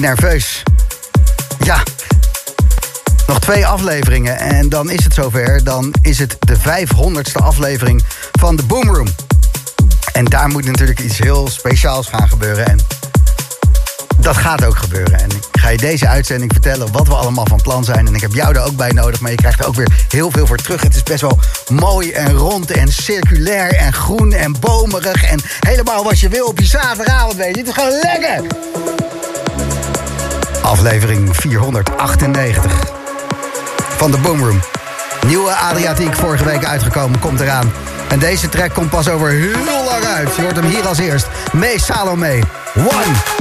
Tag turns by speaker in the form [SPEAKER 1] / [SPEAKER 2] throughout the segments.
[SPEAKER 1] Nerveus. Ja. Nog twee afleveringen en dan is het zover. Dan is het de 500ste aflevering van de Boom Room. En daar moet natuurlijk iets heel speciaals gaan gebeuren. En dat gaat ook gebeuren. En ik ga je deze uitzending vertellen wat we allemaal van plan zijn. En ik heb jou er ook bij nodig, maar je krijgt er ook weer heel veel voor terug. Het is best wel mooi en rond en circulair en groen en bomerig. En helemaal wat je wil op je zaterdagavond, weet je. Het is gewoon lekker! Aflevering 498 van de Boomroom. Nieuwe Adriatiek vorige week uitgekomen, komt eraan. En deze track komt pas over heel lang uit. Je hoort hem hier als eerst. Mee Salome. One.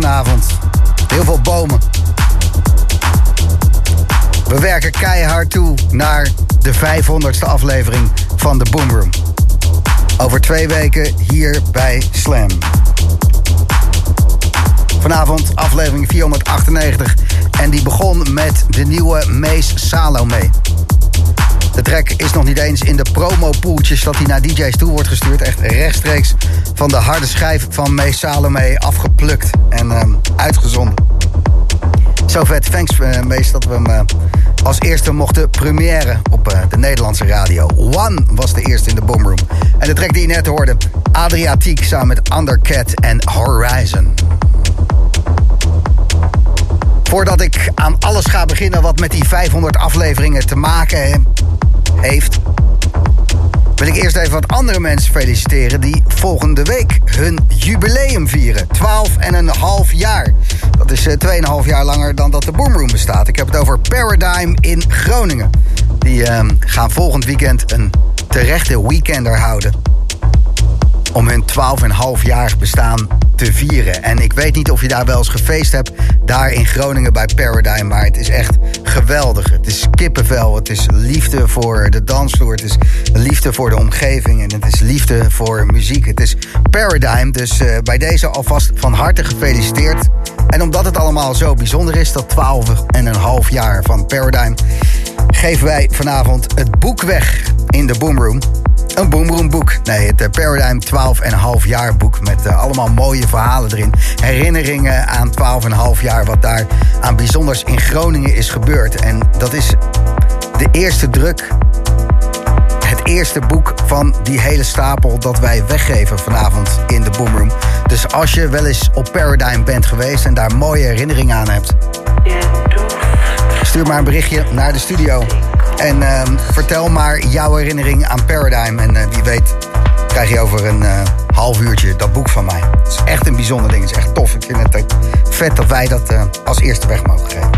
[SPEAKER 1] Vanavond. Heel veel bomen. We werken keihard toe naar de 500ste aflevering van de Boomroom. Over twee weken hier bij Slam. Vanavond aflevering 498 en die begon met de nieuwe Mees Salome. De track is nog niet eens in de promo-poeltjes dat hij naar DJ's toe wordt gestuurd. Echt rechtstreeks van de harde schijf van Mees Salome afgeplukt en uh, uitgezonden. Zo vet, thanks uh, Mees dat we hem uh, als eerste mochten première op uh, de Nederlandse radio. One was de eerste in de Boomroom. En de track die je net hoorde, Adriatiek samen met Undercat en Horizon. Voordat ik aan alles ga beginnen wat met die 500 afleveringen te maken heeft, wil ik eerst even wat andere mensen feliciteren die volgende week hun jubileum vieren. 12 en een half jaar. Dat is 2,5 jaar langer dan dat de Boomroom bestaat. Ik heb het over Paradigm in Groningen. Die uh, gaan volgend weekend een terechte weekender houden om hun 12,5 jaar bestaan te vieren. En ik weet niet of je daar wel eens gefeest hebt, daar in Groningen bij Paradigm, maar het is echt geweldig. Het is kippenvel, het is liefde voor de dansvloer, het is liefde voor de omgeving en het is liefde voor muziek. Het is Paradigm, dus uh, bij deze alvast van harte gefeliciteerd. En omdat het allemaal zo bijzonder is, dat 12,5 jaar van Paradigm, geven wij vanavond het boek weg in de Boomroom. Een Boomroom boek. Nee, het uh, Paradigm 12,5 jaar boek met uh, allemaal mooie verhalen erin. Herinneringen aan 12,5 jaar wat daar aan bijzonders in Groningen is gebeurd. En dat is de eerste druk. Het eerste boek van die hele stapel dat wij weggeven vanavond in de Boomroom. Dus als je wel eens op Paradigm bent geweest en daar mooie herinneringen aan hebt... stuur maar een berichtje naar de studio. En uh, vertel maar jouw herinnering aan Paradigm. En uh, wie weet krijg je over een uh, half uurtje dat boek van mij. Het is echt een bijzonder ding. Het is echt tof. Ik vind het vet dat wij dat als eerste weg mogen geven.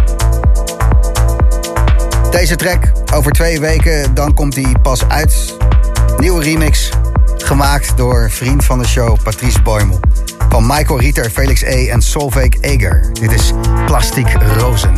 [SPEAKER 1] Deze track, over twee weken, dan komt die pas uit. Nieuwe remix, gemaakt door vriend van de show Patrice Boymel. Van Michael Rieter, Felix E. en Solveig Eger. Dit is Plastic Rozen.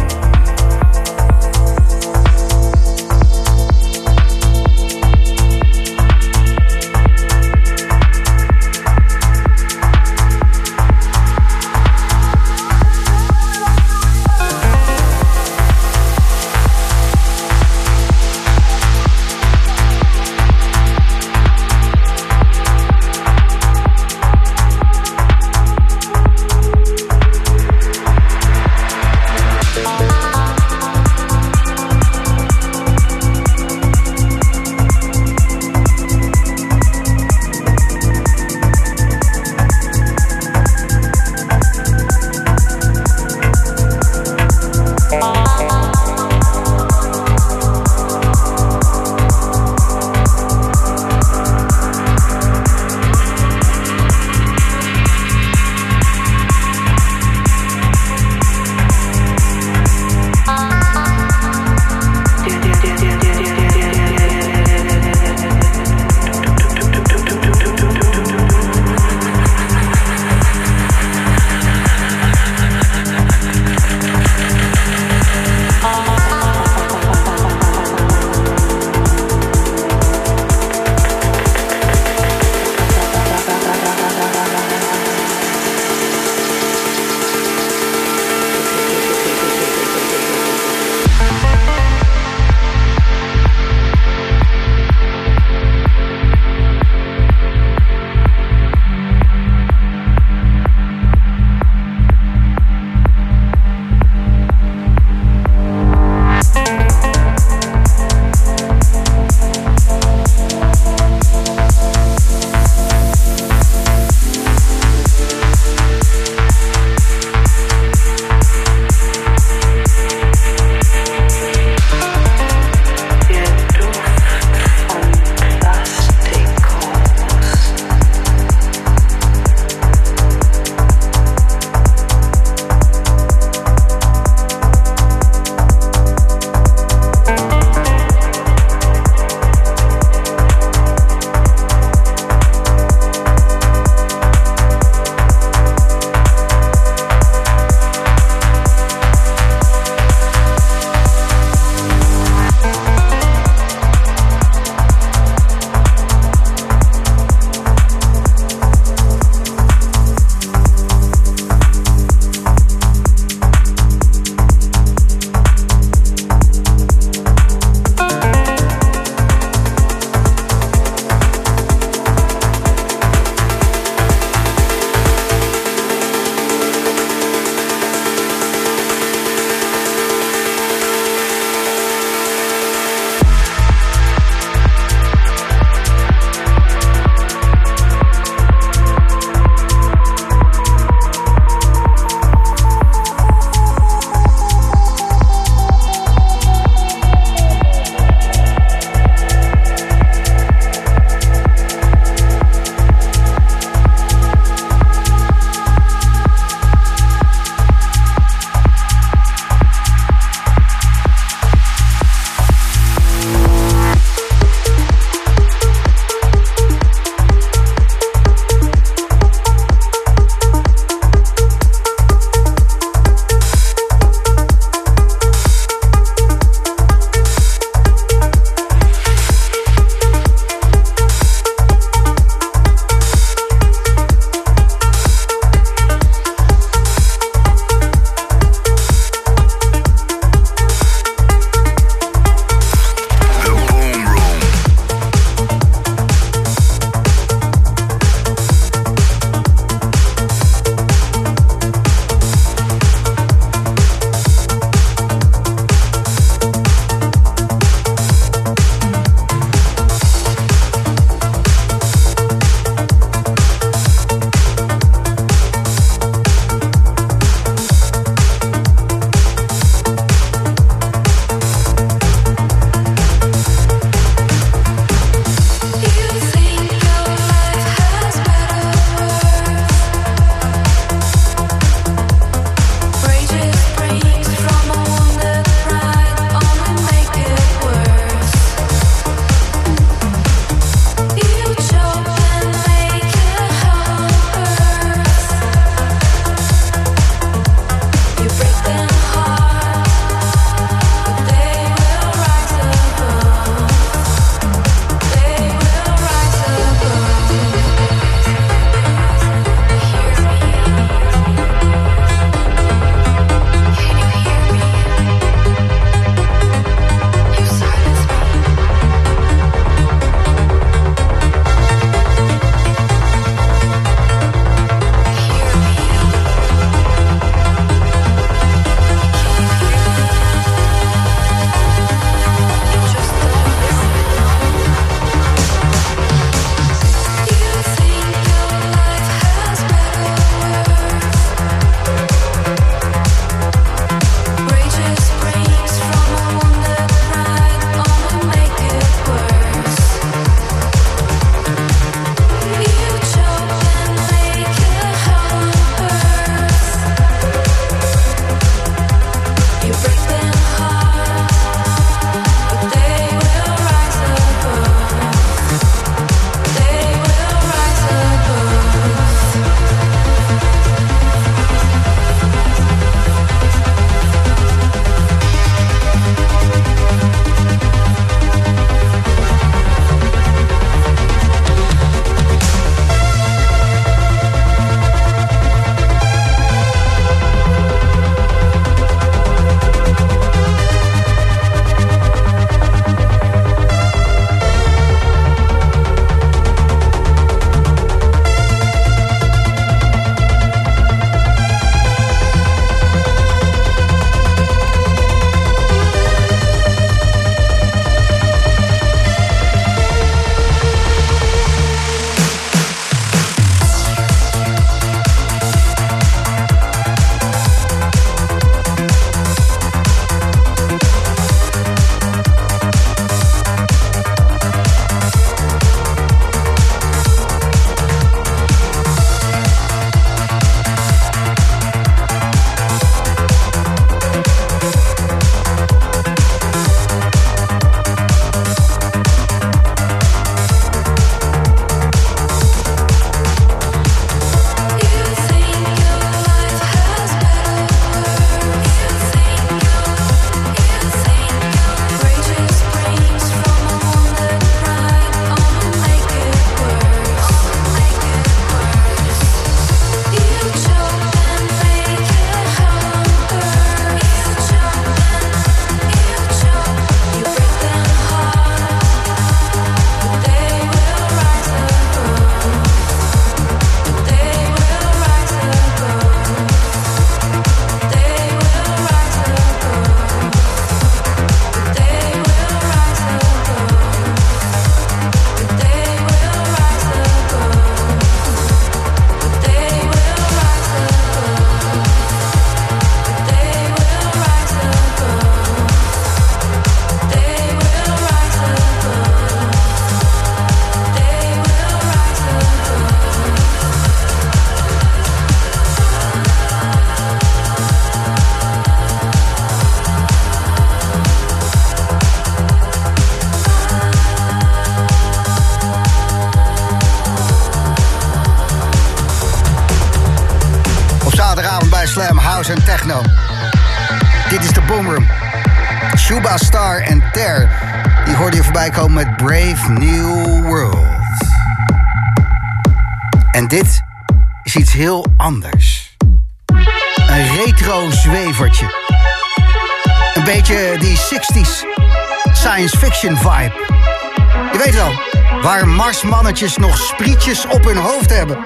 [SPEAKER 1] Waar marsmannetjes nog sprietjes op hun hoofd hebben.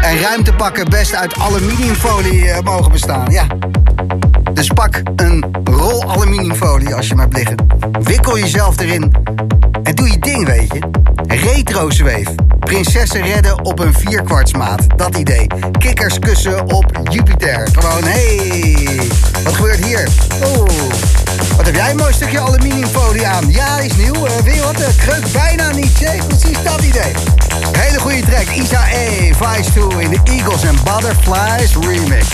[SPEAKER 1] En ruimtepakken best uit aluminiumfolie uh, mogen bestaan. Ja. Dus pak een rol aluminiumfolie als je maar liggen. Wikkel jezelf erin en doe je ding, weet je. Retro zweef. Prinsessen redden op een vierkwartsmaat. Dat idee. Kikkers kussen op Jupiter. Gewoon, hey, wat gebeurt hier? Wat heb jij een mooi stukje aluminiumfolie aan? Ja, is nieuw. Uh, wil je wat? Kreuk bijna niet. Zee. Precies dat idee. Hele goede track. Isa A. Vice 2 in de Eagles and Butterflies remix.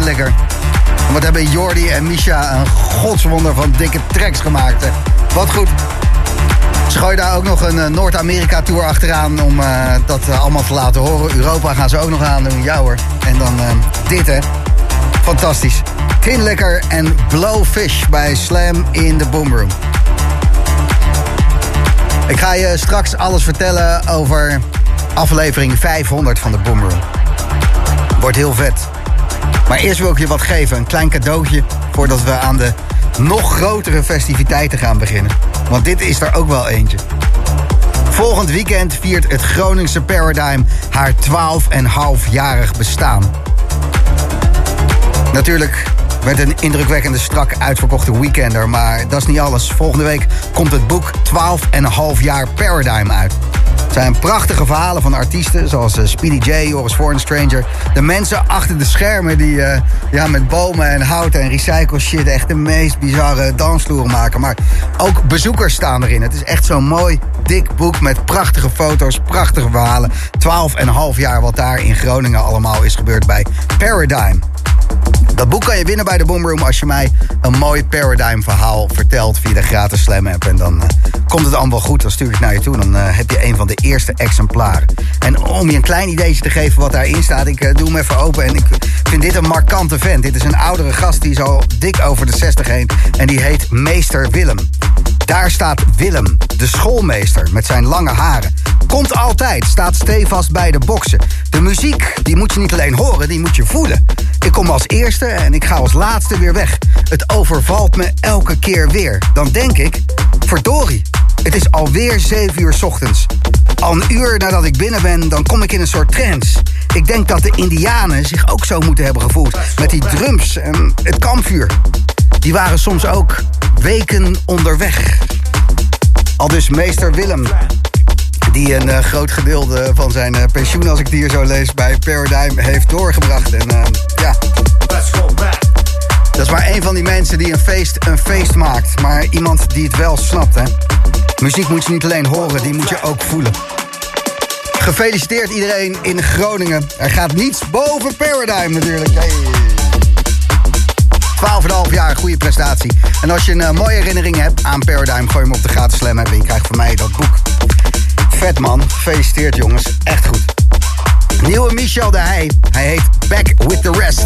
[SPEAKER 1] Tin Licker. Wat hebben Jordi en Misha een godswonder van dikke tracks gemaakt. Wat goed. Gooien daar ook nog een uh, Noord-Amerika-tour achteraan om uh, dat uh, allemaal te laten horen. Europa gaan ze ook nog aan doen. Ja hoor. En dan dit hè. Fantastisch. Tin Licker en Blowfish bij Slam in de Boomroom. Ik ga je straks alles vertellen over aflevering 500 van de Boomroom. Wordt heel vet. Maar eerst wil ik je wat geven. Een klein cadeautje voordat we aan de nog grotere festiviteiten gaan beginnen. Want dit is er ook wel eentje. Volgend weekend viert het Groningse Paradigm haar 12,5-jarig bestaan. Natuurlijk werd een indrukwekkende strak uitverkochte weekender. Maar dat is niet alles. Volgende week komt het boek 12,5 jaar Paradigm uit. Zijn prachtige verhalen van artiesten zoals uh, Speedy J, Joris Foreign Stranger. De mensen achter de schermen die uh, ja, met bomen en hout en recycle shit echt de meest bizarre dansvloeren maken. Maar ook bezoekers staan erin. Het is echt zo'n mooi, dik boek met prachtige foto's, prachtige verhalen. 12,5 jaar wat daar in Groningen allemaal is gebeurd bij Paradigm. Dat boek kan je winnen bij de Boomroom als je mij een mooi Paradigm verhaal vertelt via de gratis Slam app. En dan uh, komt het allemaal goed, dan stuur ik naar je toe. Dan uh, heb je een van de eerste exemplaren. En om je een klein ideetje te geven wat daarin staat, ik uh, doe hem even open. En ik vind dit een markante vent. Dit is een oudere gast die is al dik over de 60 heen. En die heet Meester Willem. Daar staat Willem, de schoolmeester, met zijn lange haren. Komt altijd, staat stevast bij de boksen. De muziek, die moet je niet alleen horen, die moet je voelen. Ik kom als eerste en ik ga als laatste weer weg. Het overvalt me elke keer weer. Dan denk ik, verdorie, het is alweer 7 uur ochtends. Al een uur nadat ik binnen ben, dan kom ik in een soort trance. Ik denk dat de indianen zich ook zo moeten hebben gevoeld. Met die drums en het kampvuur. Die waren soms ook weken onderweg. Al dus meester Willem, die een uh, groot gedeelte van zijn uh, pensioen, als ik het hier zo lees, bij Paradigm heeft doorgebracht. En uh, ja. Dat is maar een van die mensen die een feest een feest maakt. Maar iemand die het wel snapt, hè. Muziek moet je niet alleen horen, die moet je ook voelen. Gefeliciteerd iedereen in Groningen. Er gaat niets boven Paradigm natuurlijk. Hey. 12,5 jaar, goede prestatie. En als je een uh, mooie herinnering hebt aan Paradigm, gooi hem op de gratis slam en je krijgt van mij dat boek. Vet man, gefeliciteerd jongens, echt goed. Nieuwe Michel de Heij, hij heet Back with the Rest.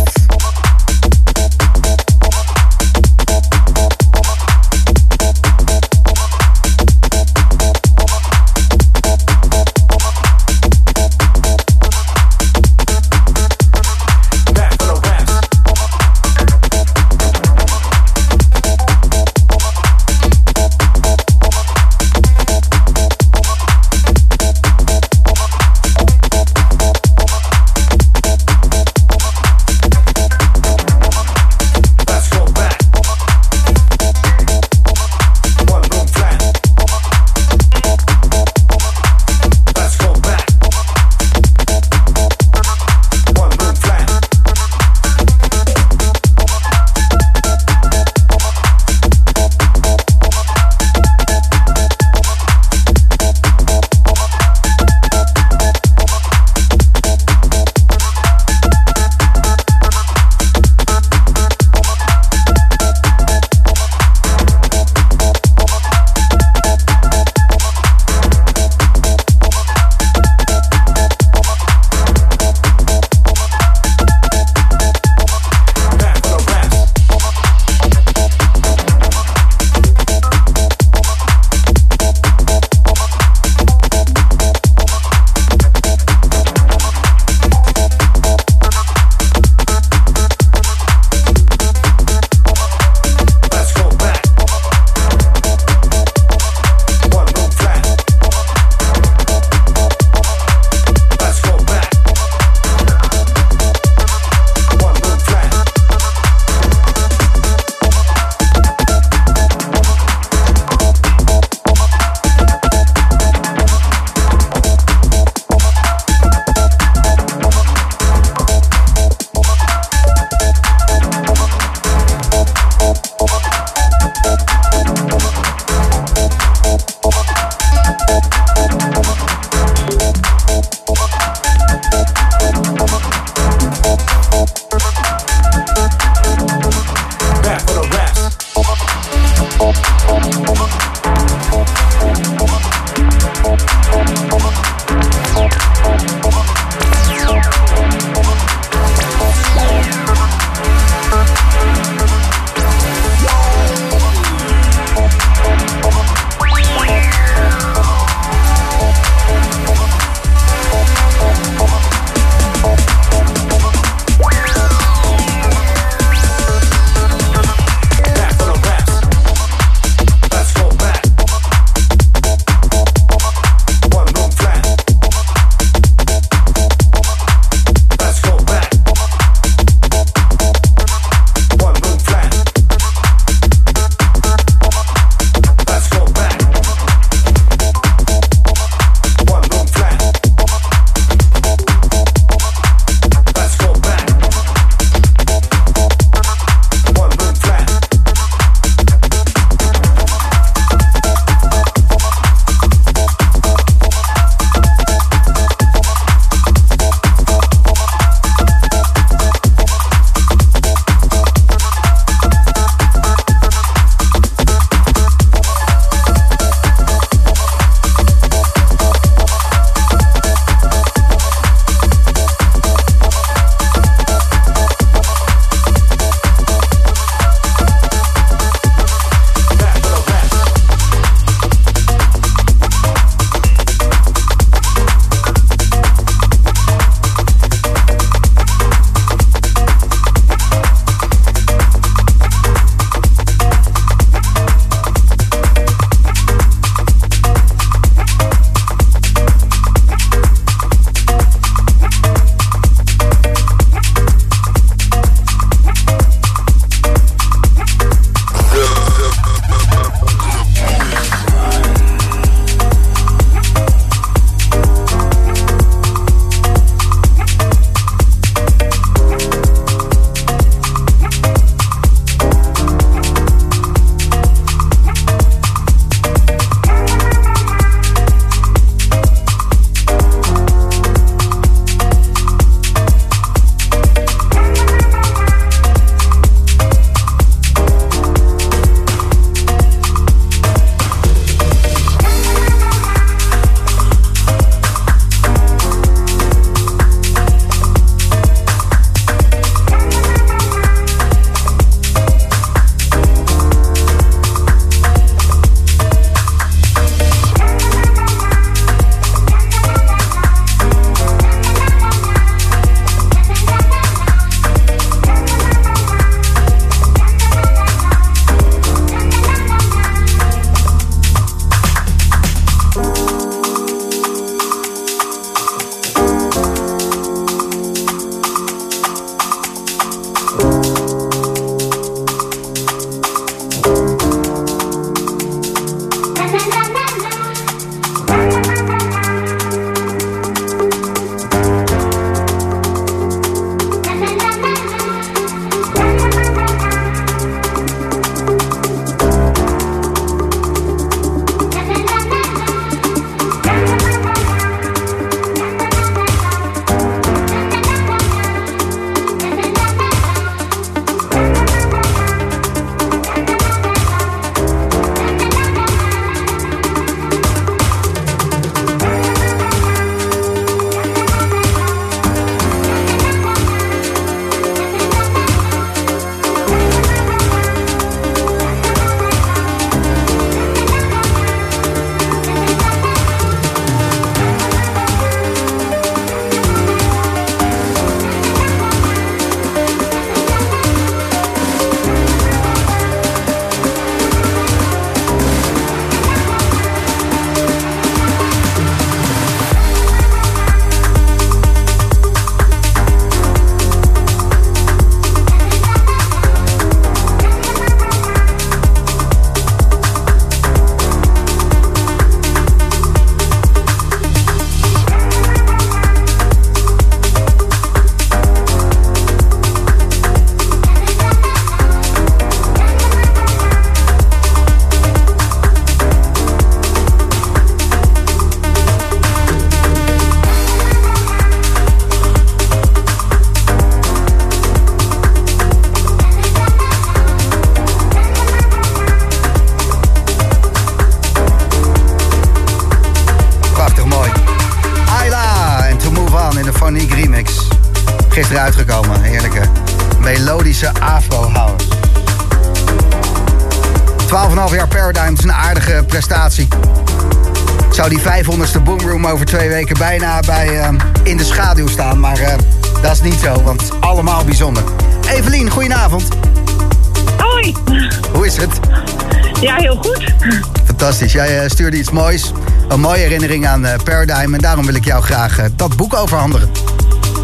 [SPEAKER 1] Stuurde iets moois. Een mooie herinnering aan Paradigm. En daarom wil ik jou graag dat boek overhandigen.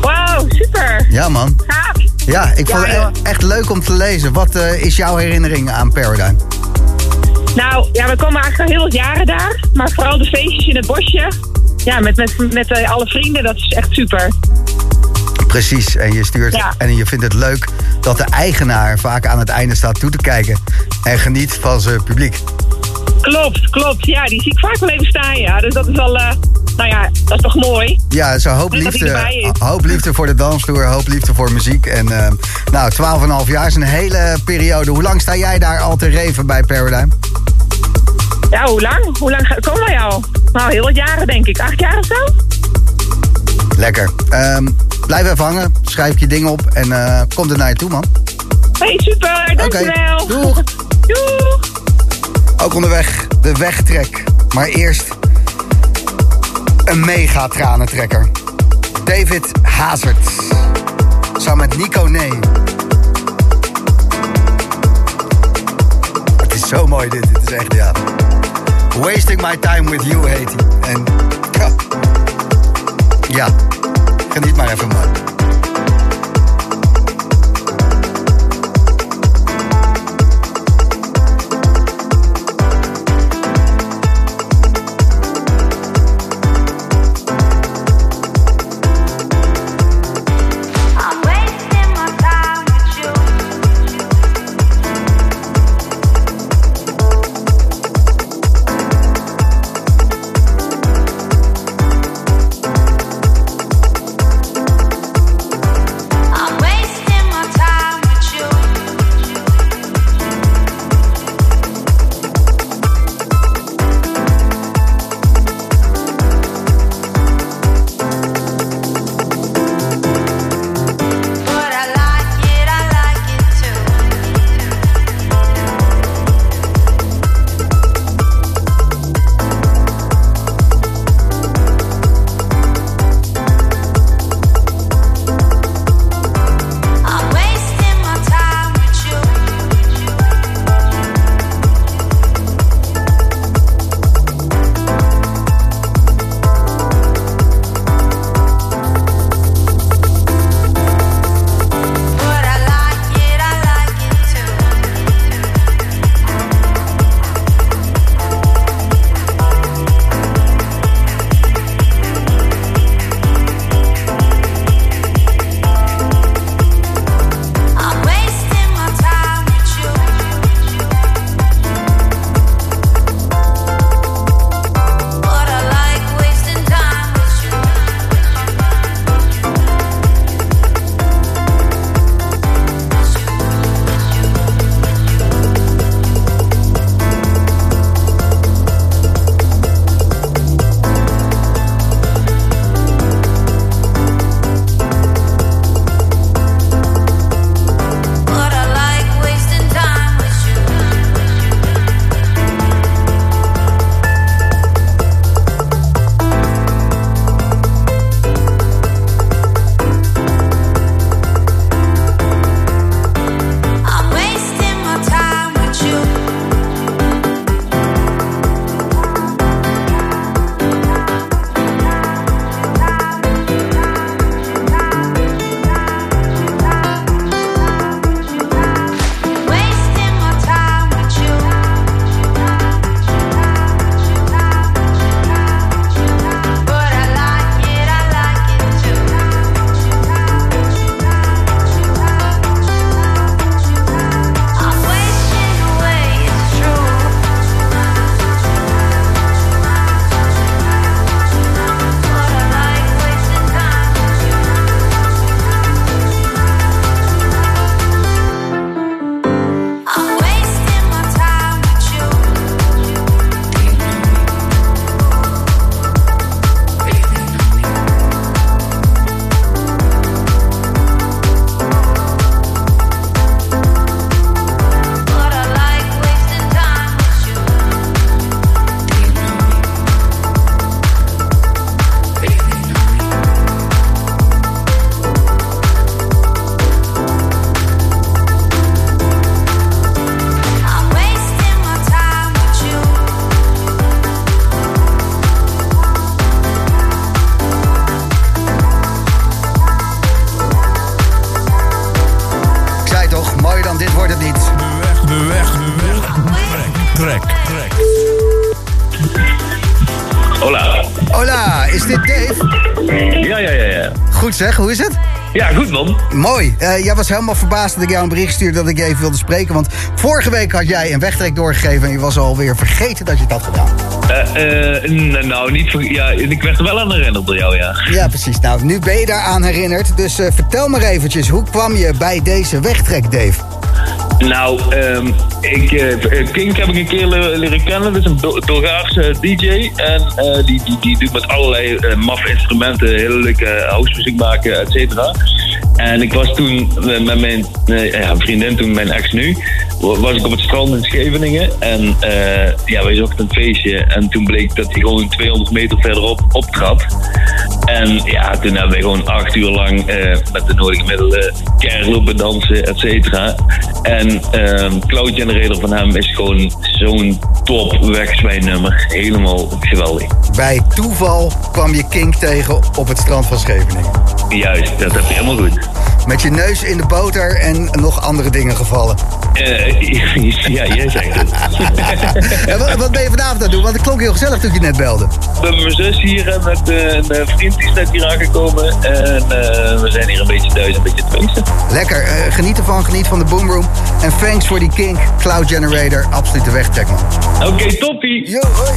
[SPEAKER 2] Wauw, super.
[SPEAKER 1] Ja, man.
[SPEAKER 2] Gaaf.
[SPEAKER 1] Ja, ik vond het e- echt leuk om te lezen. Wat eh, is jouw herinnering aan Paradigm?
[SPEAKER 2] Nou, ja, we komen eigenlijk al heel wat jaren daar. Maar vooral de feestjes in het bosje. Ja, met, met, met eh, alle vrienden, dat is echt super.
[SPEAKER 1] Precies, en je stuurt
[SPEAKER 2] Ja.
[SPEAKER 1] en je vindt het leuk dat de eigenaar vaak aan het einde staat toe te kijken en geniet van zijn publiek.
[SPEAKER 2] Klopt, klopt. Ja, die zie ik vaak wel even staan, ja. Dus dat is wel, eh, nou ja, dat is toch mooi.
[SPEAKER 1] Ja, zo hoop liefde, hoop liefde voor de dansvloer, hoop liefde voor muziek. En eh, nou, 12,5 jaar is een hele periode. Hoe lang sta jij daar al te reven bij Paradigm?
[SPEAKER 2] Ja, hoe lang? Hoe lang komen wij al? Nou, heel wat jaren denk ik. Acht jaar of zo?
[SPEAKER 1] Lekker. Ehm, blijf even hangen, schrijf je dingen op en eh komt er naar je toe, man.
[SPEAKER 2] hey, super. Dankjewel.
[SPEAKER 1] doeg.
[SPEAKER 2] Doeg.
[SPEAKER 1] Ook onderweg de wegtrek. Maar eerst een mega tranentrekker. David Hazard. Samen met Nico Nee. Het is zo mooi dit. Het is echt, ja. Wasting my time with you heet hij. En ja. Geniet maar even, man. Eh, jij was helemaal verbaasd dat ik jou een bericht stuurde dat ik je even wilde spreken. Want vorige week had jij een wegtrek doorgegeven en je was alweer vergeten dat je het had gedaan.
[SPEAKER 3] Eh, eh, nou, niet voor, ja, ik werd er wel aan herinnerd door jou, ja.
[SPEAKER 1] Ja, precies. Nou, nu ben je daaraan herinnerd. Dus vertel maar eventjes, hoe kwam je bij deze wegtrek, Dave?
[SPEAKER 3] Nou, ehm, ik, eh, Kink heb ik een keer le- leren kennen. Dat is een Bul- Bulgaarse DJ. En die, die, die doet met allerlei eh, maf instrumenten hele leuke housemuziek maken, et cetera. En ik was toen eh, met mijn eh, ja, vriendin, toen mijn ex nu, wa- was ik op het strand in Scheveningen. En eh, ja, wij zochten een feestje. En toen bleek dat hij gewoon 200 meter verderop optrad. En ja, toen hebben we gewoon acht uur lang met de nodige middelen keihard lopen dansen, et cetera. En ehm Cloud Generator van hem is gewoon zo'n top wegswijnnummer. Helemaal geweldig.
[SPEAKER 1] Bij toeval kwam je Kink tegen op het strand van Scheveningen.
[SPEAKER 3] Juist, dat heb je helemaal goed.
[SPEAKER 1] Met je neus in de boter en nog andere dingen gevallen.
[SPEAKER 3] Eh, ja, jij zegt het.
[SPEAKER 1] En wat, wat ben je vanavond aan het doen? Want het klonk heel gezellig toen je net belde.
[SPEAKER 3] We hebben mijn zus hier en met een eh, vriend die is net hier aangekomen. En eh, we zijn hier een beetje thuis, een beetje te feesten.
[SPEAKER 1] Lekker, geniet ervan, geniet van de Boomroom. En thanks voor die Kink, Cloud Generator, absolute wegtrek man.
[SPEAKER 3] Oké, toppie.
[SPEAKER 1] Yo, hoi.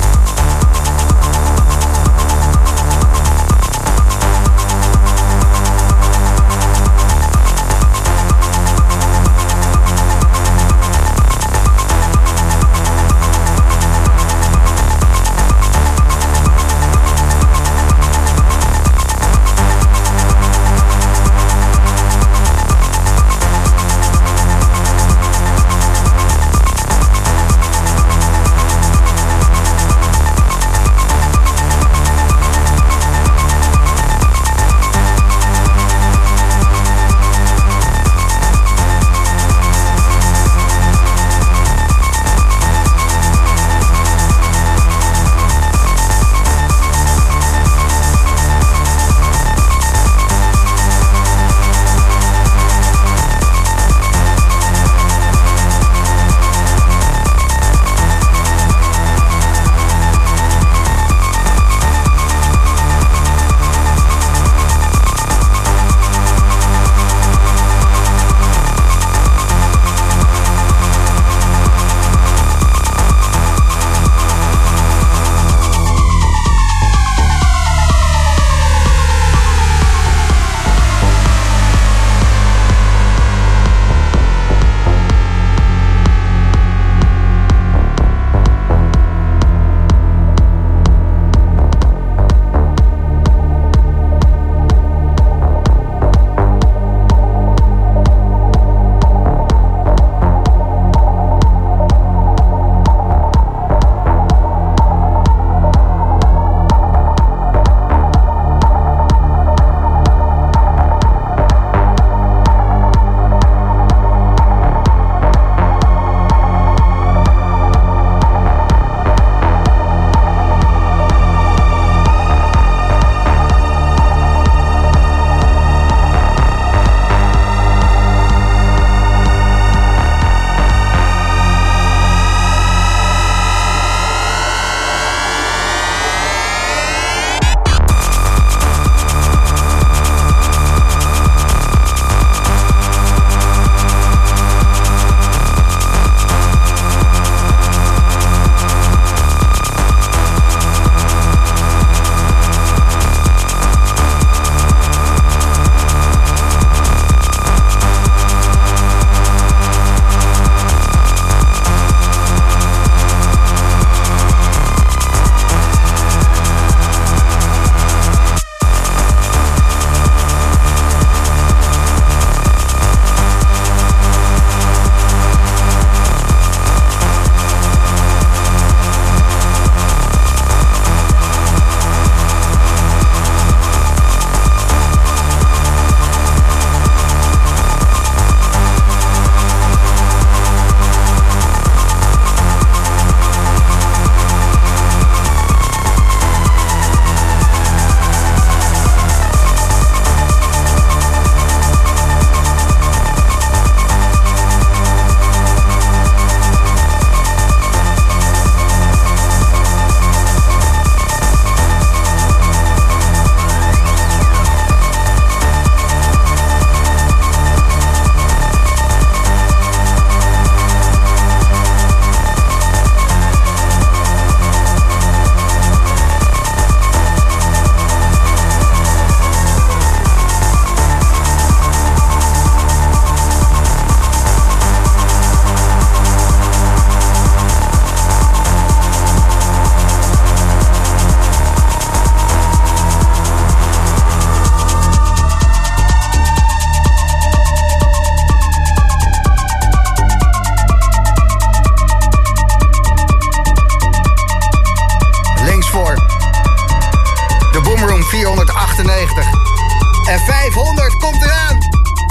[SPEAKER 4] 500 komt eraan.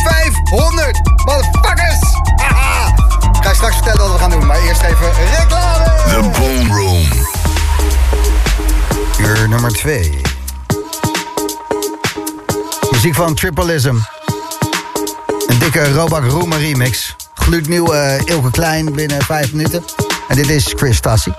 [SPEAKER 4] 500 motherfuckers. Haha. Ik ga je straks vertellen wat we gaan doen, maar eerst even reclame.
[SPEAKER 5] The Boom Room.
[SPEAKER 4] Uur nummer 2. Muziek van Tripleism. Een dikke Robak Roemer remix. Gloednieuw uh, Ilke Klein binnen 5 minuten. En dit is Chris Tassi.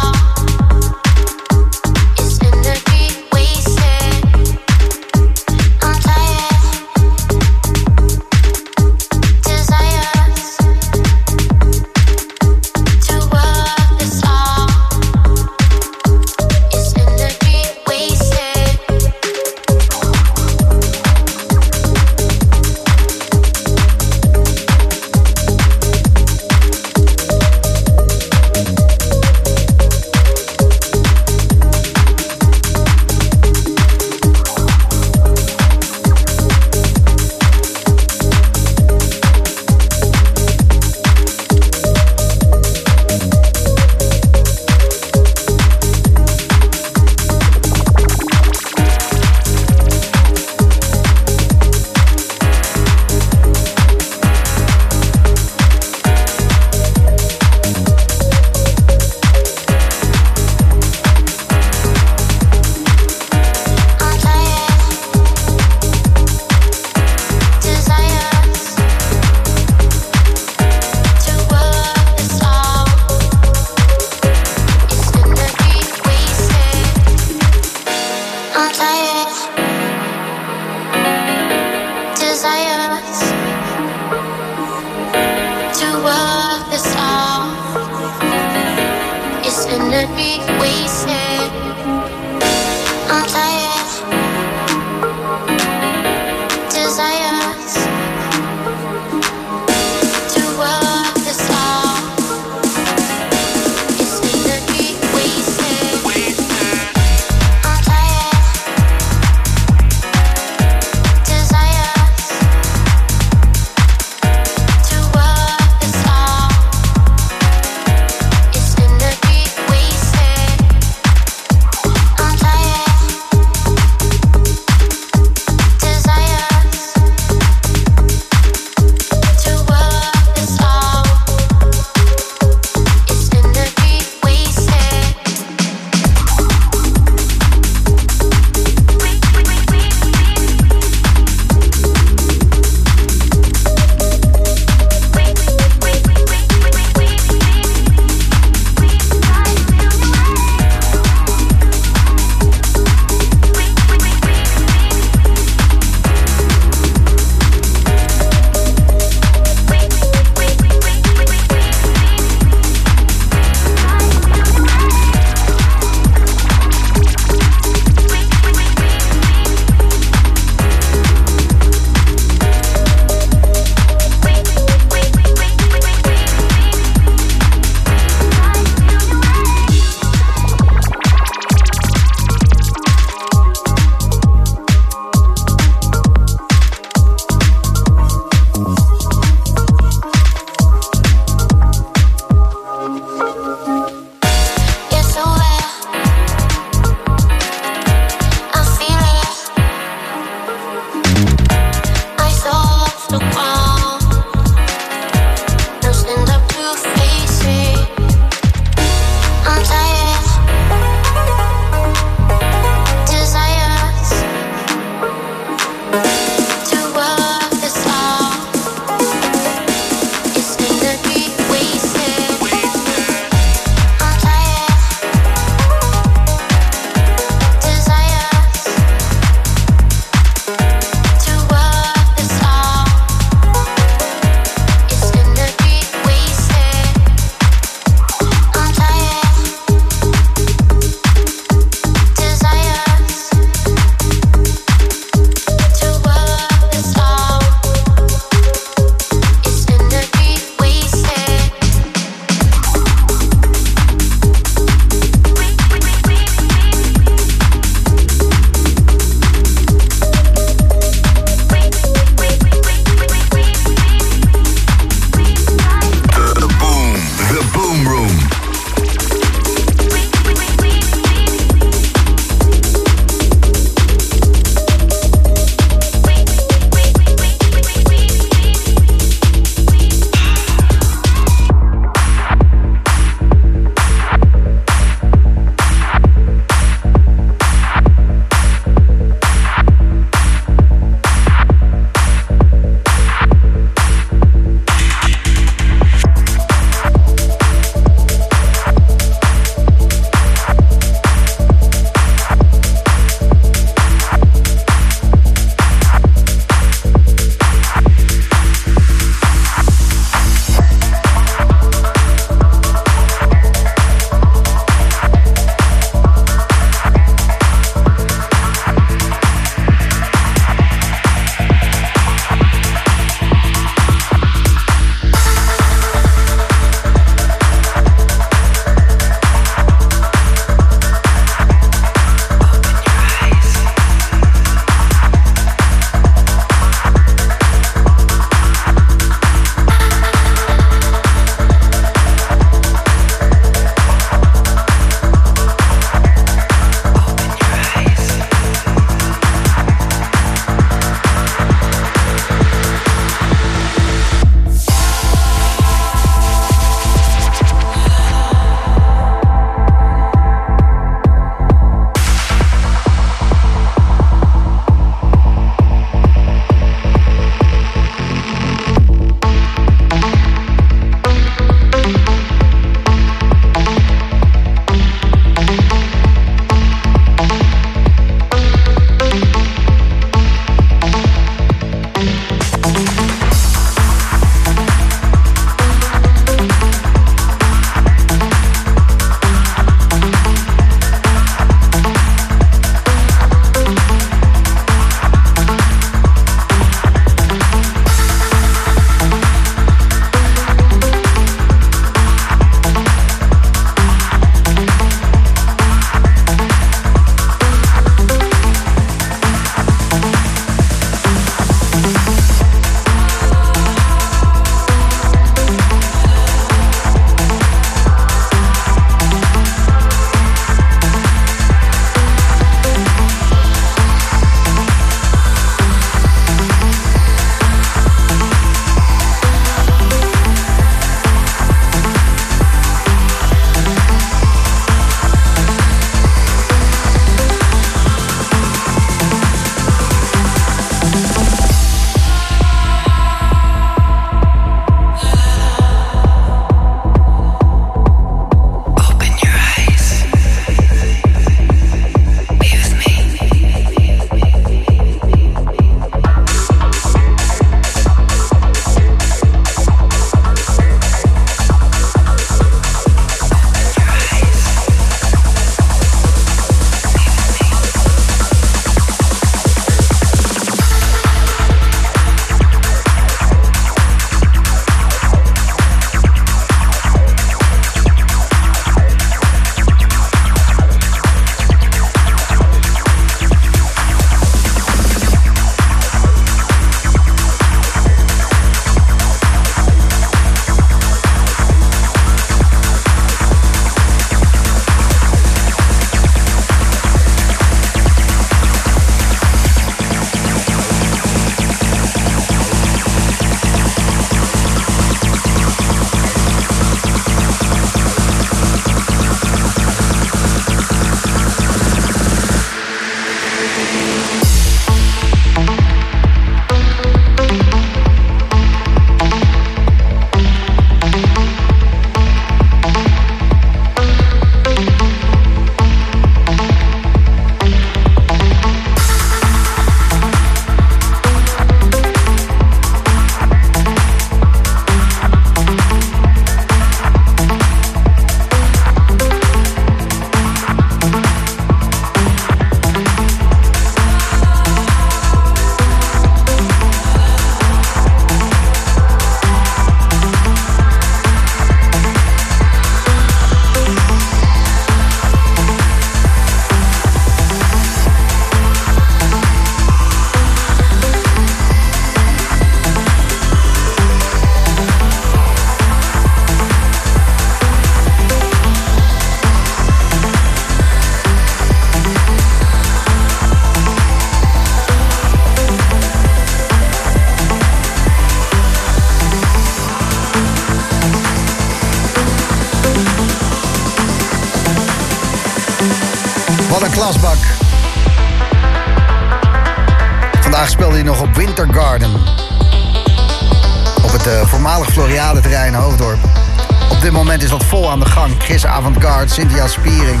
[SPEAKER 1] Aan de gang. Chris Avantgarde, Cynthia Spiering.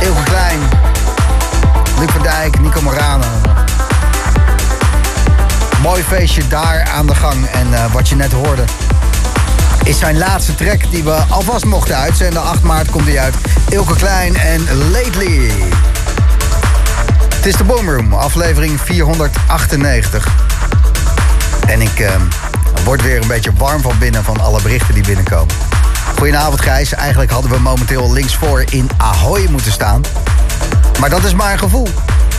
[SPEAKER 1] Ilke Klein. Luc van Dijk, Nico Morano. Mooi feestje daar aan de gang. En eh, wat je net hoorde... is zijn laatste track die we alvast mochten uitzenden. 8 maart komt hij uit. Ilke Klein en Lately. Het is de Boomroom, aflevering 498. En ik eh, word weer een beetje warm van binnen van alle berichten die binnenkomen. Goedenavond Gijs, eigenlijk hadden we momenteel linksvoor in Ahoy moeten staan. Maar dat is maar een gevoel.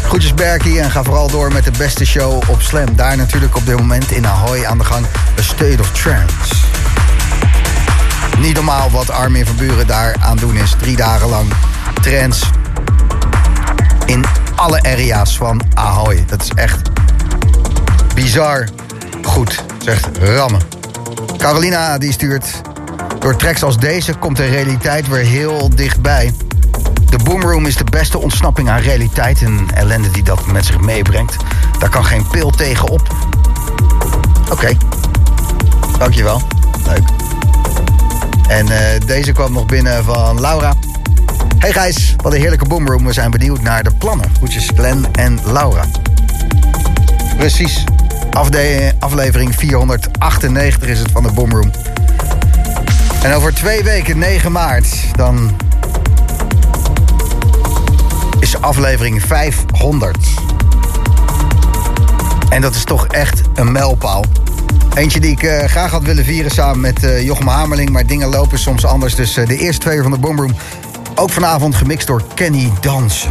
[SPEAKER 1] Groetjes Berkie en ga vooral door met de beste show op Slam. Daar natuurlijk op dit moment in Ahoy aan de gang A State of Trance. Niet normaal wat Armin van Buren daar aan doen is. Drie dagen lang trance in alle area's van Ahoy. Dat is echt bizar goed. Zegt rammen. Carolina die stuurt... Door tracks als deze komt de realiteit weer heel dichtbij. De Boomroom is de beste ontsnapping aan realiteit en ellende die dat met zich meebrengt. Daar kan geen pil tegen op. Oké. Dankjewel. Leuk. En eh, deze kwam nog binnen van Laura. Hey Gijs, wat een heerlijke Boomroom. We zijn benieuwd naar de plannen. Groetjes Glenn en Laura. Precies. Afde aflevering 498 is het van de Boomroom. En over twee weken, 9 maart, dan is aflevering 500. En dat is toch echt een mijlpaal. Eentje die ik eh, graag had willen vieren samen met eh, Jochem Hamerling... maar dingen lopen soms anders. Dus eh, de eerste twee van de Boomroom... ook vanavond gemixt door Kenny Dansen.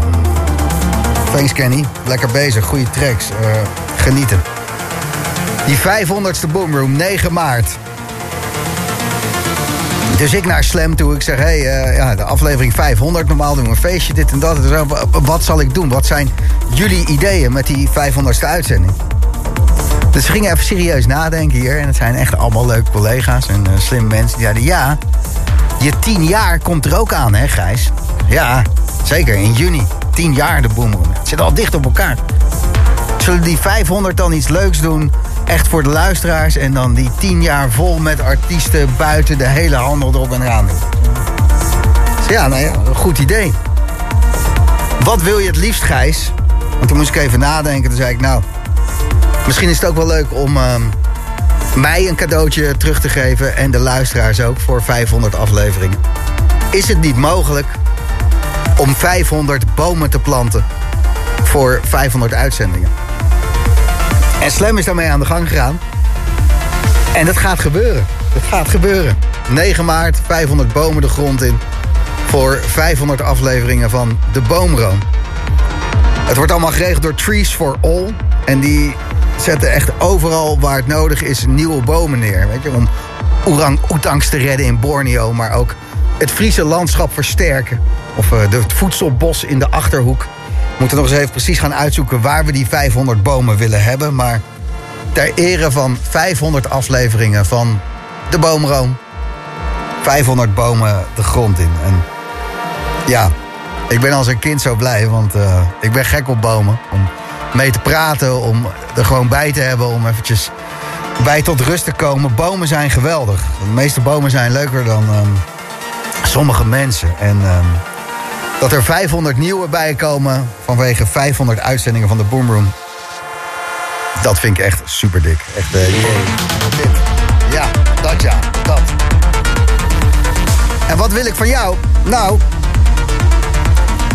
[SPEAKER 1] Thanks Kenny, lekker bezig, goede tracks. Genieten. Die 500ste Boomroom, 9 maart. Dus ik naar Slam toe. Ik zeg, hé, hey, eh, ja, de aflevering 500. Normaal doen we een feestje, dit en dat. Wat zal ik doen? Wat zijn jullie ideeën met die 500ste uitzending? Dus we gingen even serieus nadenken hier. En het zijn echt allemaal leuke collega's en eh, slim mensen. Die zeiden, ja, je 10 jaar komt er ook aan, hè Gijs? Ja, zeker, in juni. 10 jaar de Boomroom. Het zit al dicht op elkaar. Zullen die 500 dan iets leuks doen? Echt voor de luisteraars. En dan die 10 jaar vol met artiesten buiten de hele handel erop en doen. Dus ja, nou ja, een goed idee. Wat wil je het liefst, Gijs? Want toen moest ik even nadenken. Toen zei ik, nou, misschien is het ook wel leuk om ehm, mij een cadeautje terug te geven. En de luisteraars ook voor 500 afleveringen. Is het niet mogelijk om 500 bomen te planten voor 500 uitzendingen? En Slam is daarmee aan de gang gegaan. En dat gaat gebeuren. Dat gaat gebeuren. 9 maart, 500 bomen de grond in. Voor 500 afleveringen van De Boomroom. Het wordt allemaal geregeld door Trees for All. En die zetten echt overal waar het nodig is nieuwe bomen neer. Weet je, om orang-oetangs te redden in Borneo. Maar ook het Friese landschap versterken. Of eh, het voedselbos in de Achterhoek. We moeten nog eens even precies gaan uitzoeken waar we die 500 bomen willen hebben. Maar ter ere van 500 afleveringen van De Boomroom. 500 bomen de grond in. En ja, ik ben als een kind zo blij, want eh, ik ben gek op bomen. Om mee te praten, om er gewoon bij te hebben, om eventjes bij tot rust te komen. Bomen zijn geweldig. De meeste bomen zijn leuker dan ehm, sommige mensen. En ehm, dat er 500 nieuwe bij komen vanwege 500 uitzendingen van de Boomroom. Dat vind ik echt super dik. Echt. Dit. Ja, dat ja, dat. En wat wil ik van jou? Nou,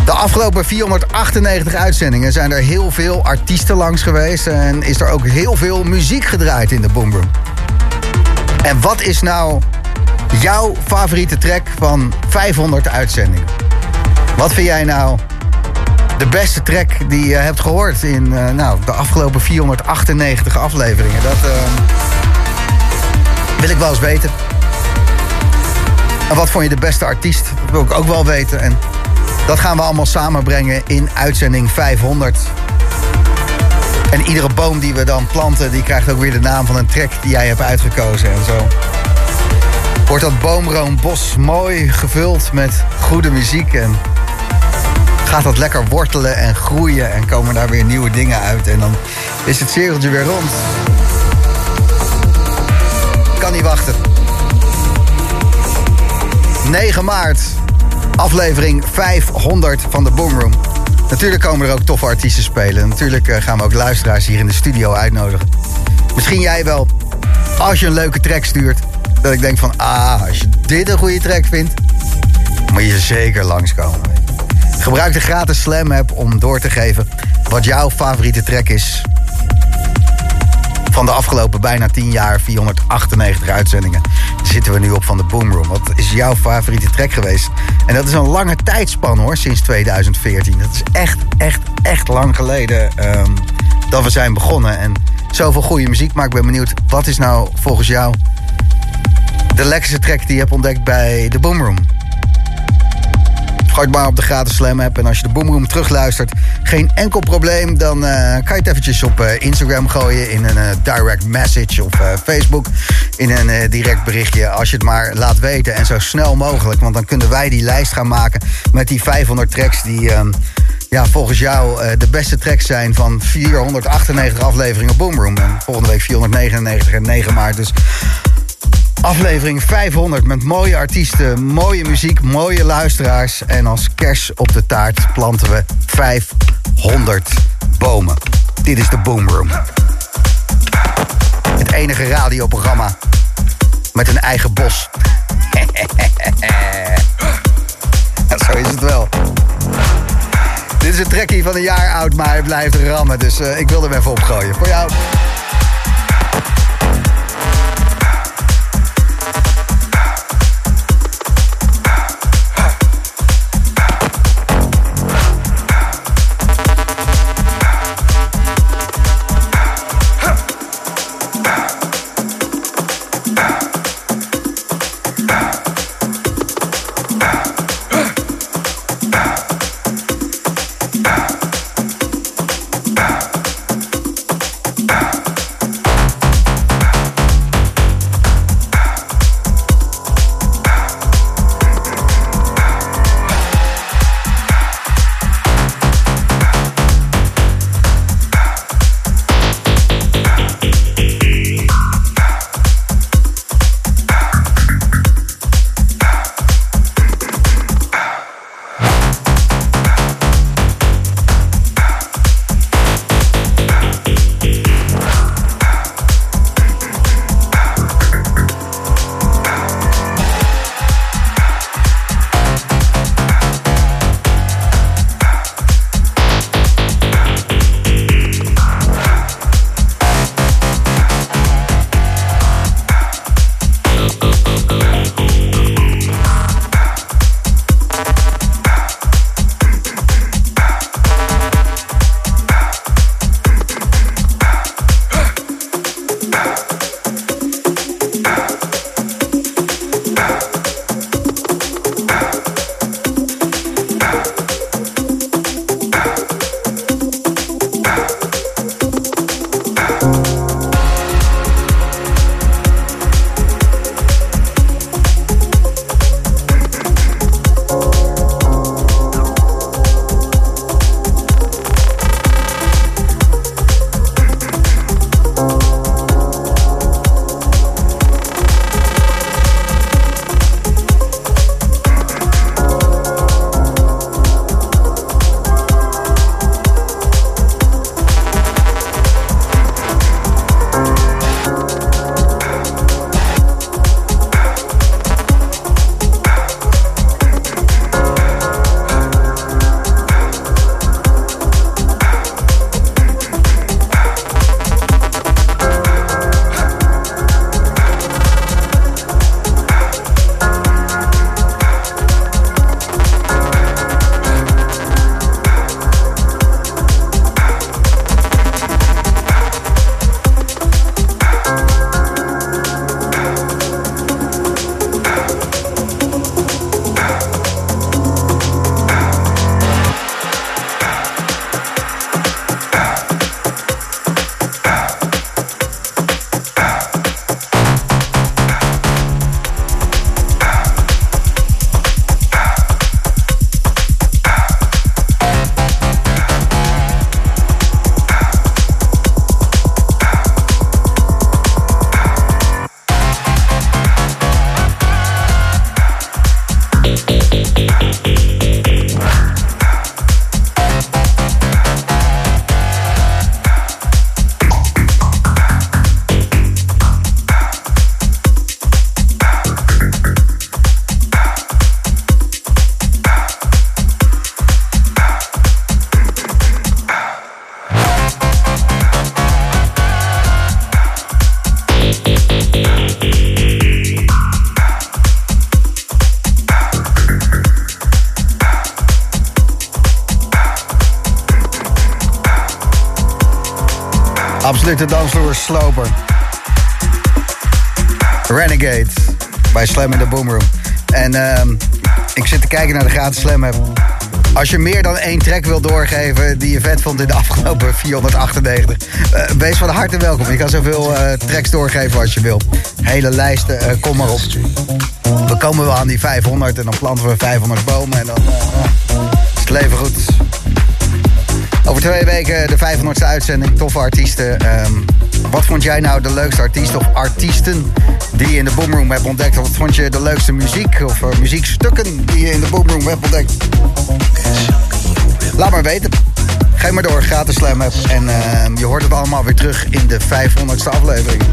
[SPEAKER 1] de afgelopen 498 uitzendingen zijn er heel veel artiesten langs geweest. En is er ook heel veel muziek gedraaid in de Boomroom. En wat is nou jouw favoriete track van 500 uitzendingen? Wat vind jij nou de beste track die je hebt gehoord in eh, nou, de afgelopen 498 afleveringen? Dat eh, wil ik wel eens weten. En wat vond je de beste artiest? Dat wil ik ook wel weten. En dat gaan we allemaal samenbrengen in uitzending 500. En iedere boom die we dan planten, die krijgt ook weer de naam van een track die jij hebt uitgekozen en zo. Wordt dat boomroombos mooi gevuld met goede muziek en gaat dat lekker wortelen en groeien en komen daar weer nieuwe dingen uit. En dan is het cirkeltje weer rond. Kan niet wachten. 9 maart, aflevering 500 van de Boomroom. Natuurlijk komen er ook toffe artiesten spelen. Natuurlijk eh, gaan we ook luisteraars hier in de studio uitnodigen. Misschien jij wel, als je een leuke track stuurt... dat ik denk van, ah, als je dit een goede track vindt... moet je zeker langskomen. Gebruik de gratis Slam app om door te geven... wat jouw favoriete track is van de afgelopen bijna 10 jaar, 498 uitzendingen, zitten we nu op van de Boomroom. Wat is jouw favoriete track geweest? En dat is een lange tijdspan hoor, sinds 2014. Dat is echt, echt, echt lang geleden ehm, dat we zijn begonnen. En zoveel goede muziek, maar ik ben benieuwd, wat is nou volgens jou de lekkerste track die je hebt ontdekt bij de Boomroom? Maar op de gratis Slam app. En als je de Boomroom terugluistert, geen enkel probleem. Dan eh, kan je het eventjes op eh, Instagram gooien in een eh, direct message. Of Facebook in een direct berichtje. Als je het maar laat weten en zo snel mogelijk. Want dan kunnen wij die lijst gaan maken met die 500 tracks die... ehm, ja, volgens jou de beste tracks zijn van 498 afleveringen Boomroom. En volgende week 499 en 9 maart. Dus Aflevering 500 met mooie artiesten, mooie muziek, mooie luisteraars. En als kers op de taart planten we 500 bomen. Dit is de Boomroom. Het enige radioprogramma met een eigen bos. ja, zo is het wel. Dit is een trekkie van een jaar oud, maar hij blijft rammen. Dus eh, ik wil hem even opgooien. Voor jou. Sloper. Renegade bij Slam in de Boomroom. En ehm, ik zit te kijken naar de gratis Slam app. Als je meer dan één track wil doorgeven die je vet vond in de afgelopen 498, eh, wees van harte welkom. Je kan zoveel eh, tracks doorgeven als je wil. Hele lijsten, eh, kom maar op. We komen wel aan die 500 en dan planten we 500 bomen en dan is het leven goed. Over twee weken de 500ste uitzending, toffe artiesten. Ehm, wat vond jij nou de leukste artiest of artiesten die je in de Boomroom hebt ontdekt? Wat vond je de leukste muziek of eh, muziekstukken die je in de Boomroom hebt ontdekt? Laat maar weten. Geef maar door, gratis Slam. En ehm, je hoort het allemaal weer terug in de 500ste aflevering.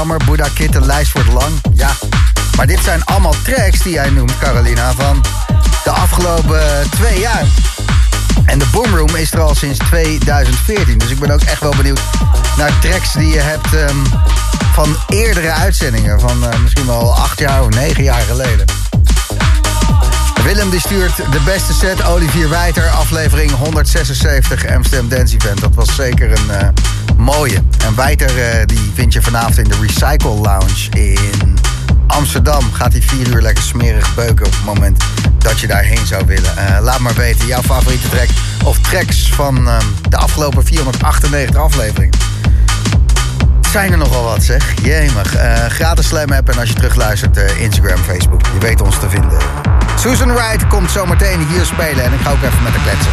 [SPEAKER 1] Summer, Buddha de lijst wordt lang. Ja, maar dit zijn allemaal tracks die jij noemt, Carolina, van de afgelopen twee jaar. En de Boomroom is er al sinds 2014. Dus ik ben ook echt wel benieuwd naar tracks die je hebt ehm, van eerdere uitzendingen. Van eh, misschien wel acht jaar of negen jaar geleden. Willem die stuurt de beste set, Olivier Wijter, aflevering 176 Amsterdam Dance Event. Dat was zeker een eh, mooie. En Wijter eh, die vind je vanavond in de Recycle Lounge in Amsterdam. Gaat hij vier uur lekker smerig beuken op het moment dat je daarheen zou willen. Eh, laat maar weten jouw favoriete track of tracks van ehm, de afgelopen 498 afleveringen. Zijn er nogal wat zeg. Jemig. Eh, gratis Slam app en als je terugluistert Instagram, Facebook. Je weet ons te vinden. Susan Wright komt zometeen hier spelen en ik ga ook even met haar kletsen.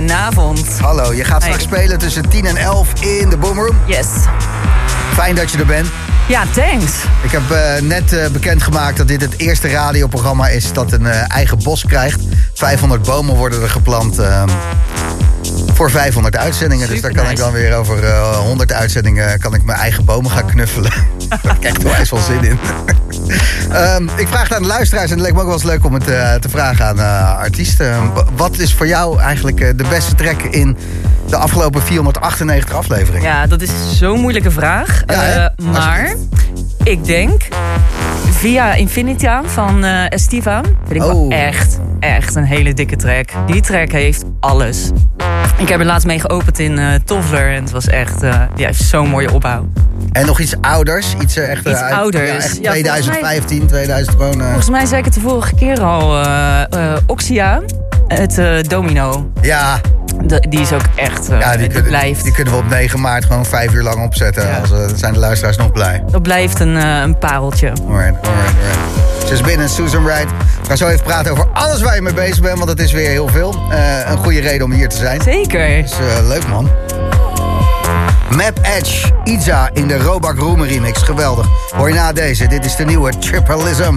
[SPEAKER 1] Goedenavond. Hallo, je gaat straks spelen tussen 10 en 11 in de Boomroom.
[SPEAKER 6] Yes.
[SPEAKER 1] Fijn dat je er bent.
[SPEAKER 6] Ja, thanks.
[SPEAKER 1] Ik heb eh, net eh, bekendgemaakt dat dit het eerste radioprogramma is dat een eh, eigen bos krijgt. 500 bomen worden er geplant eh, voor 500 uitzendingen. dus daar kan ik dan weer over eh 100 uitzendingen kan ik mijn eigen bomen gaan knuffelen. daar heb ik eens wel zin in. Ehm, ik vraag het aan de luisteraars en het leek me ook wel eens leuk om het eh, te vragen aan eh, artiesten. Wa- Wat is voor jou eigenlijk eh, de beste track in de afgelopen 498 afleveringen?
[SPEAKER 6] Ja, dat is zo'n moeilijke vraag.
[SPEAKER 1] Ja,
[SPEAKER 6] maar ik denk via Infinitia van Estiva vind ik wel
[SPEAKER 1] Oh.
[SPEAKER 6] echt, echt een hele dikke track. Die track heeft alles. Ik heb er laatst mee geopend in eh Toffler en het was echt, die heeft zo'n mooie opbouw.
[SPEAKER 1] En nog iets ouders? Iets, eh, echt, eh,
[SPEAKER 6] Iets
[SPEAKER 1] uit-
[SPEAKER 6] ouders.
[SPEAKER 1] Ja, echt
[SPEAKER 6] Ja, volgens mij-
[SPEAKER 1] 2015, 2000 gewoon...
[SPEAKER 6] Volgens mij zei ik het de vorige keer al, eh Oxia, het Domino.
[SPEAKER 1] ja,
[SPEAKER 6] De- die is ook echt,
[SPEAKER 1] ja die,
[SPEAKER 6] blijft.
[SPEAKER 1] die kunnen we op 9 maart gewoon vijf uur lang opzetten.
[SPEAKER 6] Ja.
[SPEAKER 1] Als, dan zijn de luisteraars nog blij.
[SPEAKER 6] Dat blijft een, een pareltje.
[SPEAKER 1] Alright, alright, alright. Ze is binnen, Susan Wright. We gaan zo even praten over alles waar je mee bezig bent, want het is weer heel veel. Een goede reden om hier te zijn.
[SPEAKER 6] Zeker.
[SPEAKER 1] Dus leuk man. Map Edge, Iza in de Robak Roemer remix. Geweldig. Hoor je na deze, dit is de nieuwe Tripleism.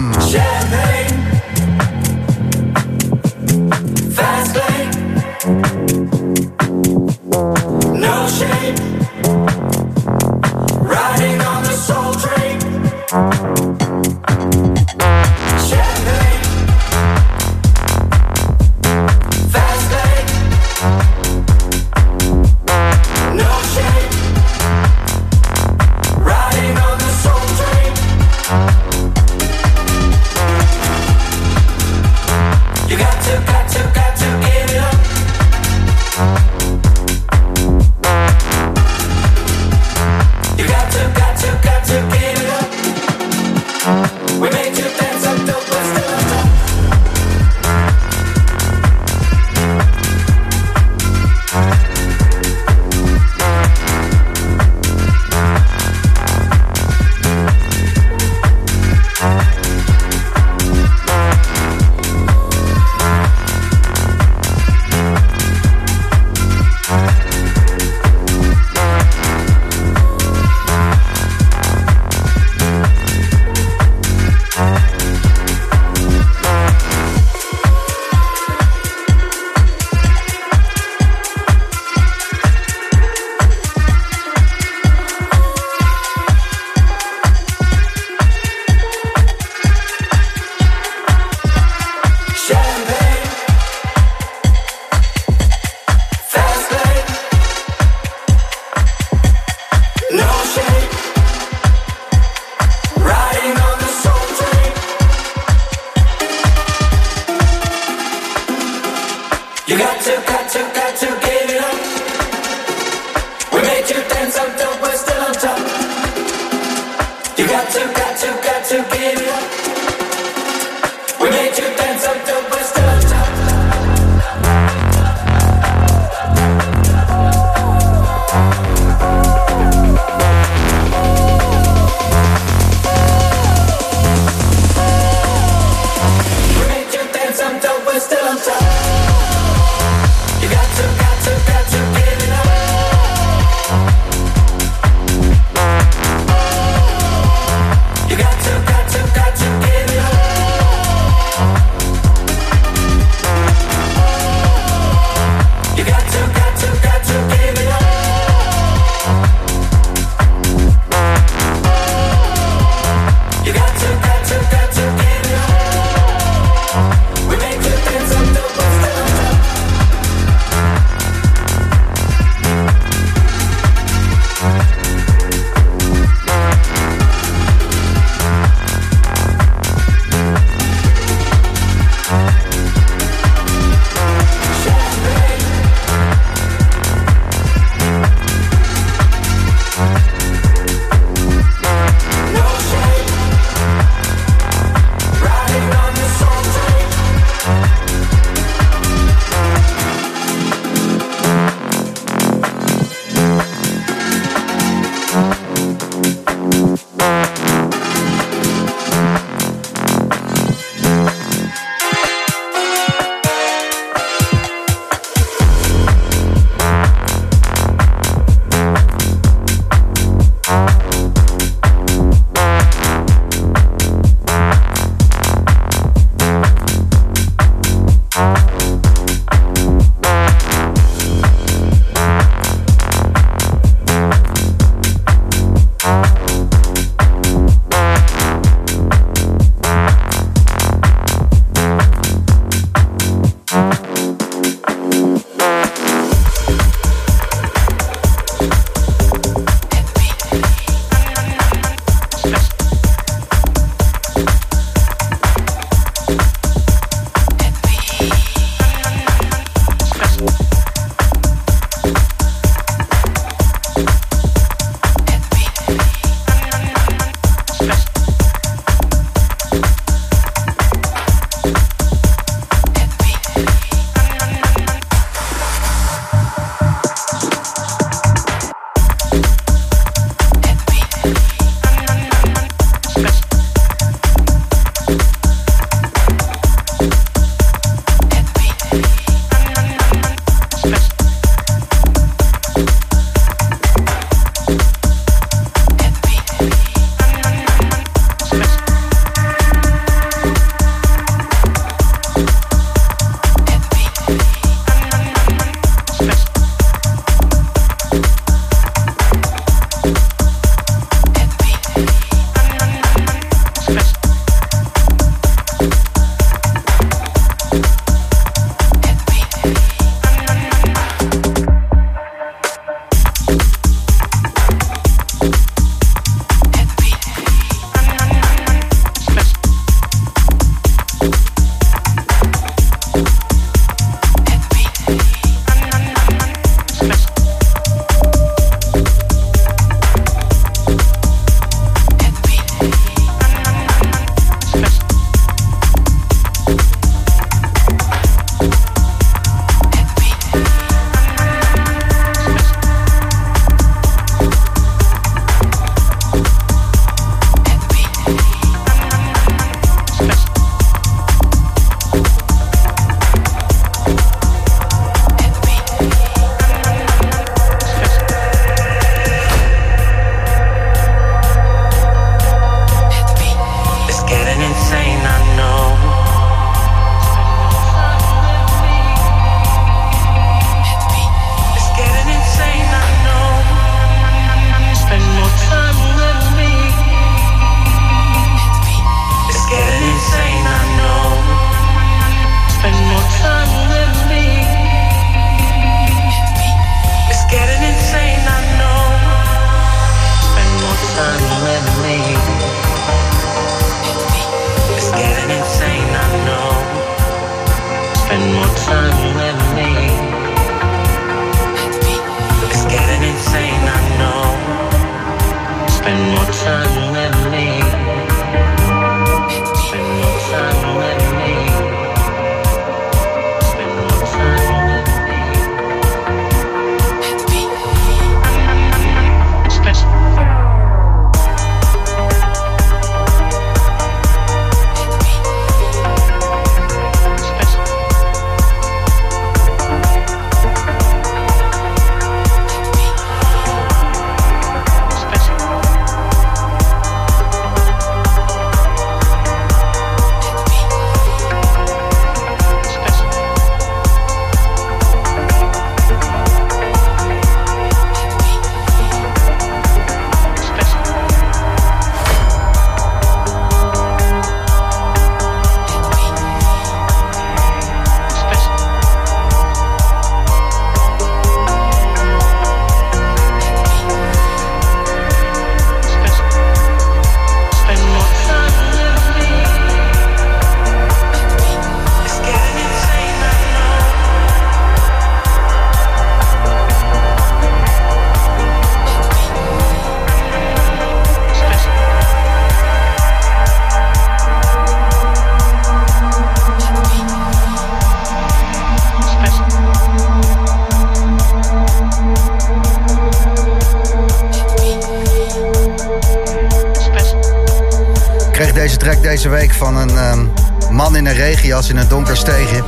[SPEAKER 1] In een donker steegje.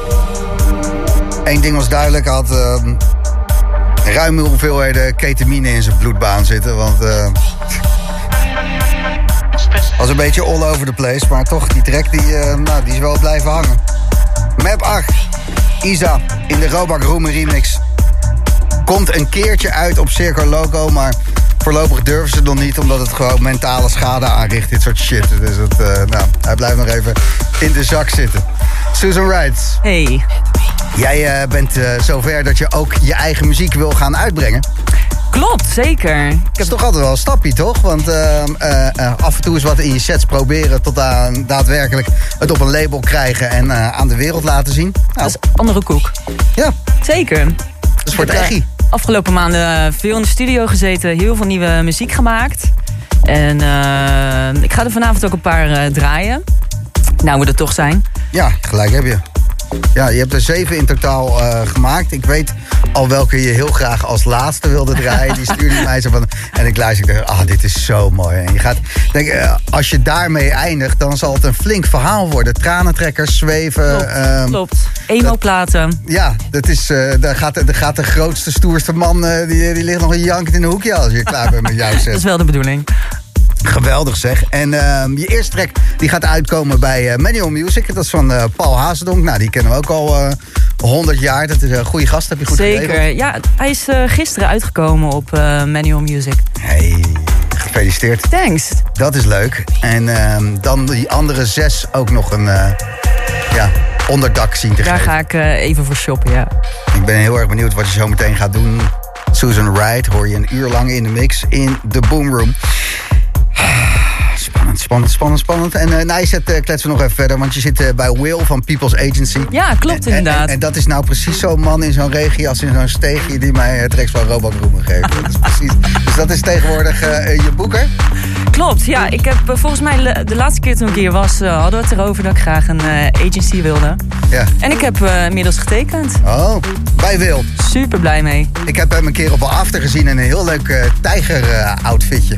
[SPEAKER 1] Eén ding was duidelijk, had ehm, ruime hoeveelheden ketamine in zijn bloedbaan zitten. Want eh was een beetje all over the place, maar toch, die track die, eh, nou, die is wel blijven hangen. Map 8, Isa in de Robak Roemen remix. Komt een keertje uit op Circo Loco, maar voorlopig durven ze het nog niet... omdat het gewoon mentale schade aanricht, dit soort shit. Dus het, eh, nou, hij blijft nog even in de zak zitten. Susan Wright,
[SPEAKER 6] Hey.
[SPEAKER 1] jij eh, bent eh, zover dat je ook je eigen muziek wil gaan uitbrengen.
[SPEAKER 6] Klopt, zeker. Ik
[SPEAKER 1] Dat is toch altijd wel een stapje, toch? Want ehm, eh, af en toe eens wat in je sets proberen... tot aan daadwerkelijk het op een label krijgen en aan de wereld laten zien. Nou,
[SPEAKER 6] Dat is andere koek.
[SPEAKER 1] ja,
[SPEAKER 6] Zeker.
[SPEAKER 1] dat is voor het
[SPEAKER 6] heb, eh,
[SPEAKER 1] echi.
[SPEAKER 6] Afgelopen maanden veel in de studio gezeten, heel veel nieuwe muziek gemaakt. En ik ga er vanavond ook een paar draaien. Nou, we er toch zijn.
[SPEAKER 1] Ja, gelijk heb je. Ja, je hebt er zeven in totaal eh, gemaakt. Ik weet al welke je heel graag als laatste wilde draaien. Die stuurde mij zo van... En ik luister, ik dacht, ah, dit is zo mooi. En je gaat, denk, eh, als je daarmee eindigt, dan zal het een flink verhaal worden. Tranentrekkers, zweven.
[SPEAKER 6] Klopt,
[SPEAKER 1] ehm,
[SPEAKER 6] klopt. Emo-platen.
[SPEAKER 1] Ja, dat is, eh, daar, gaat, daar gaat de grootste, stoerste man... die, die ligt nog een jankend in een hoekje als je klaar bent met jouw set.
[SPEAKER 6] Dat is wel de bedoeling.
[SPEAKER 1] Geweldig zeg. En ehm, je eerste track die gaat uitkomen bij eh, Manual Music. Dat is van eh, Paul Hazendonk. Nou, die kennen we ook al eh 100 jaar. Dat is een goede gast, heb je goed
[SPEAKER 6] Zeker.
[SPEAKER 1] geregeld.
[SPEAKER 6] Ja, hij is gisteren uitgekomen op Manual Music.
[SPEAKER 1] Hey, gefeliciteerd.
[SPEAKER 6] Thanks.
[SPEAKER 1] Dat is leuk. En ehm, dan die andere zes ook nog een ja, onderdak zien te
[SPEAKER 6] Daar
[SPEAKER 1] geven.
[SPEAKER 6] ga ik even voor shoppen, ja.
[SPEAKER 1] Ik ben heel erg benieuwd wat je zo meteen gaat doen. Susan Wright hoor je een uur lang in de mix in de Boomroom. Spannend, spannend, spannend. En eh nou, je zet, eh, kletsen we nog even verder, want je zit eh, bij Will van People's Agency.
[SPEAKER 6] Ja, klopt
[SPEAKER 1] En-
[SPEAKER 6] inderdaad.
[SPEAKER 1] En, dat is nou precies zo'n man in zo'n regie als in zo'n steegje die mij het tracks van Robot Roemen geeft. Dat is precies. Dus dat is tegenwoordig eh, je boeker.
[SPEAKER 6] Klopt, ja. Ik heb eh, volgens mij de laatste keer toen ik hier was, eh, hadden we het erover dat ik graag een eh, agency wilde.
[SPEAKER 1] Ja.
[SPEAKER 6] En ik heb eh, inmiddels getekend.
[SPEAKER 1] Oh, bij Will.
[SPEAKER 6] Super blij mee.
[SPEAKER 1] Ik heb hem een keer op een after gezien in een heel leuk tijger-outfitje.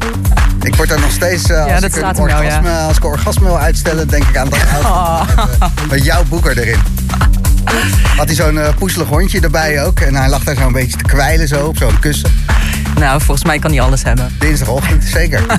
[SPEAKER 1] ik word er nog steeds, eh, als,
[SPEAKER 6] dat
[SPEAKER 1] ik
[SPEAKER 6] wel, ja.
[SPEAKER 1] orgasme, als ik orgasme wil uitstellen, denk ik aan dat outfit.
[SPEAKER 6] Oh.
[SPEAKER 1] Met, met jouw boeker erin. Had hij zo'n eh, poeselig hondje erbij ook. En hij lag daar zo'n beetje te kwijlen zo op zo'n kussen.
[SPEAKER 6] Nou, volgens mij kan hij alles hebben.
[SPEAKER 1] Dinsdagochtend, zeker.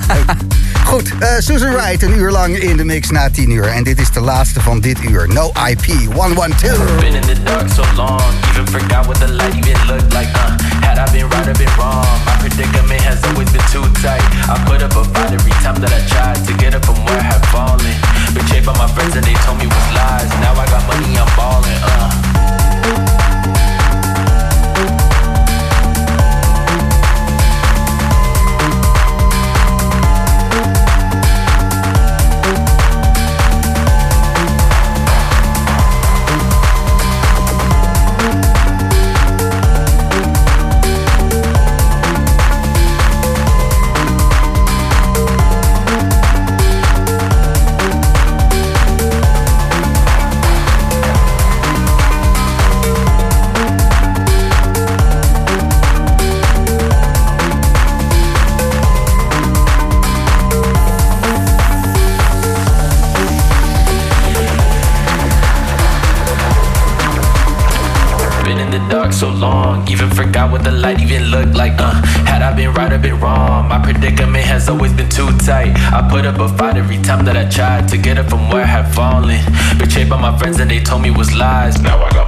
[SPEAKER 1] Goed, eh, Susan Wright een uur lang in de mix na 10 uur. En dit is de laatste van dit uur. No IP 112.
[SPEAKER 7] Been in the dark so long, even forgot what the light even looked like. Uh, had I been right or been wrong, my predicament has always been too tight. I put up a fight every time that I tried to get up from where I had fallen. Betrayed by my friends and they told me was lies. Now I got money, I'm balling. Uh. So long, even forgot what the light even looked like. Uh, had I been right or been wrong, my predicament has always been too tight. I put up a fight every time that I tried to get up from where I had fallen. Betrayed by my friends and they told me was lies. Now I got